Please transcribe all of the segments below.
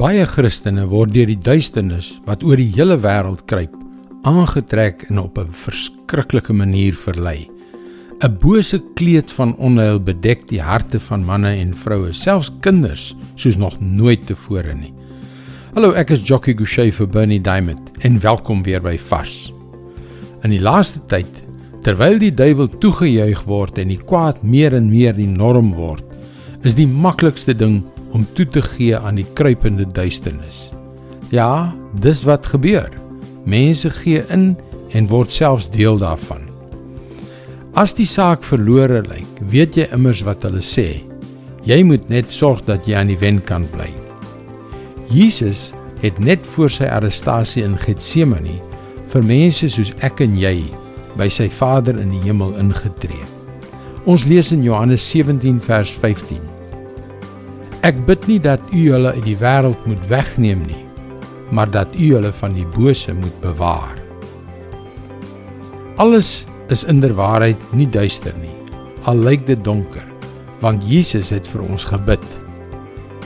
Baie Christene word deur die duisternis wat oor die hele wêreld kruip, aangetrek en op 'n verskriklike manier verlei. 'n Bose kleed van onheil bedek die harte van manne en vroue, selfs kinders, soos nog nooit tevore nie. Hallo, ek is Jockey Gouchee vir Bernie Diamond en welkom weer by Vars. In die laaste tyd, terwyl die duiwel toegejuig word en die kwaad meer en meer die norm word, is die maklikste ding om toe te gee aan die kruipende duisternis. Ja, dis wat gebeur. Mense gee in en word selfs deel daarvan. As die saak verlore lyk, weet jy immers wat hulle sê. Jy moet net sorg dat jy aan die wen kan bly. Jesus het net voor sy arrestasie in Getsemane vir mense soos ek en jy by sy Vader in die hemel ingetree. Ons lees in Johannes 17 vers 15. Ek bid nie dat u hulle uit die wêreld moet wegneem nie, maar dat u hulle van die bose moet bewaar. Alles is inderwaarheid nie duister nie, al lyk dit donker, want Jesus het vir ons gebid.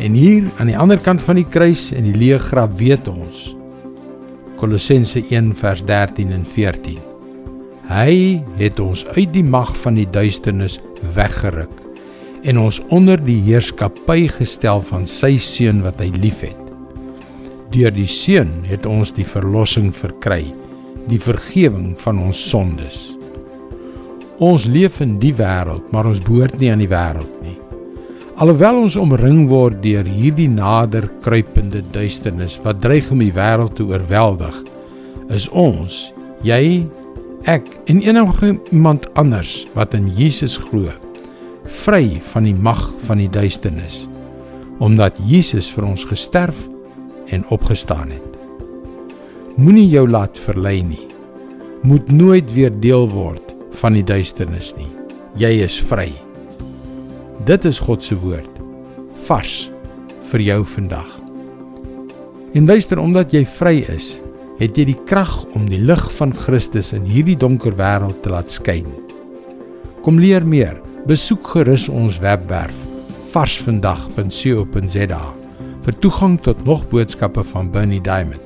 En hier aan die ander kant van die kruis en die leë graf weet ons Kolossense 1 vers 13 en 14 Hy het ons uit die mag van die duisternis weggeruk en ons onder die heerskappy gestel van sy seun wat hy liefhet. Deur die seun het ons die verlossing verkry, die vergifnis van ons sondes. Ons leef in die wêreld, maar ons behoort nie aan die wêreld nie. Alhoewel ons omring word deur hierdie nader kruipende duisternis wat dreig om die wêreld te oorweldig, is ons, jy, ek en enige iemand anders wat in Jesus glo, vry van die mag van die duisternis, omdat Jesus vir ons gesterf en opgestaan het. Moenie jou laat verlei nie. Moet nooit weer deel word van die duisternis nie. Jy is vry. Dit is God se woord vars vir jou vandag. En luister omdat jy vry is, het jy die krag om die lig van Christus in hierdie donker wêreld te laat skyn. Kom leer meer. Besoek gerus ons webwerf varsvandag.co.za vir toegang tot nog boodskappe van Bernie Diamond.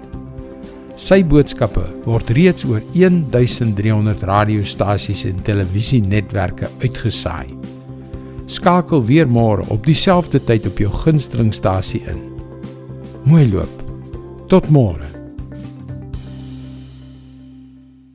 Sy boodskappe word reeds oor 1300 radiostasies en televisienetwerke uitgesaai. Skakel weer môre op dieselfde tyd op jou gunstelingstasie in. Mooi loop. Tot môre.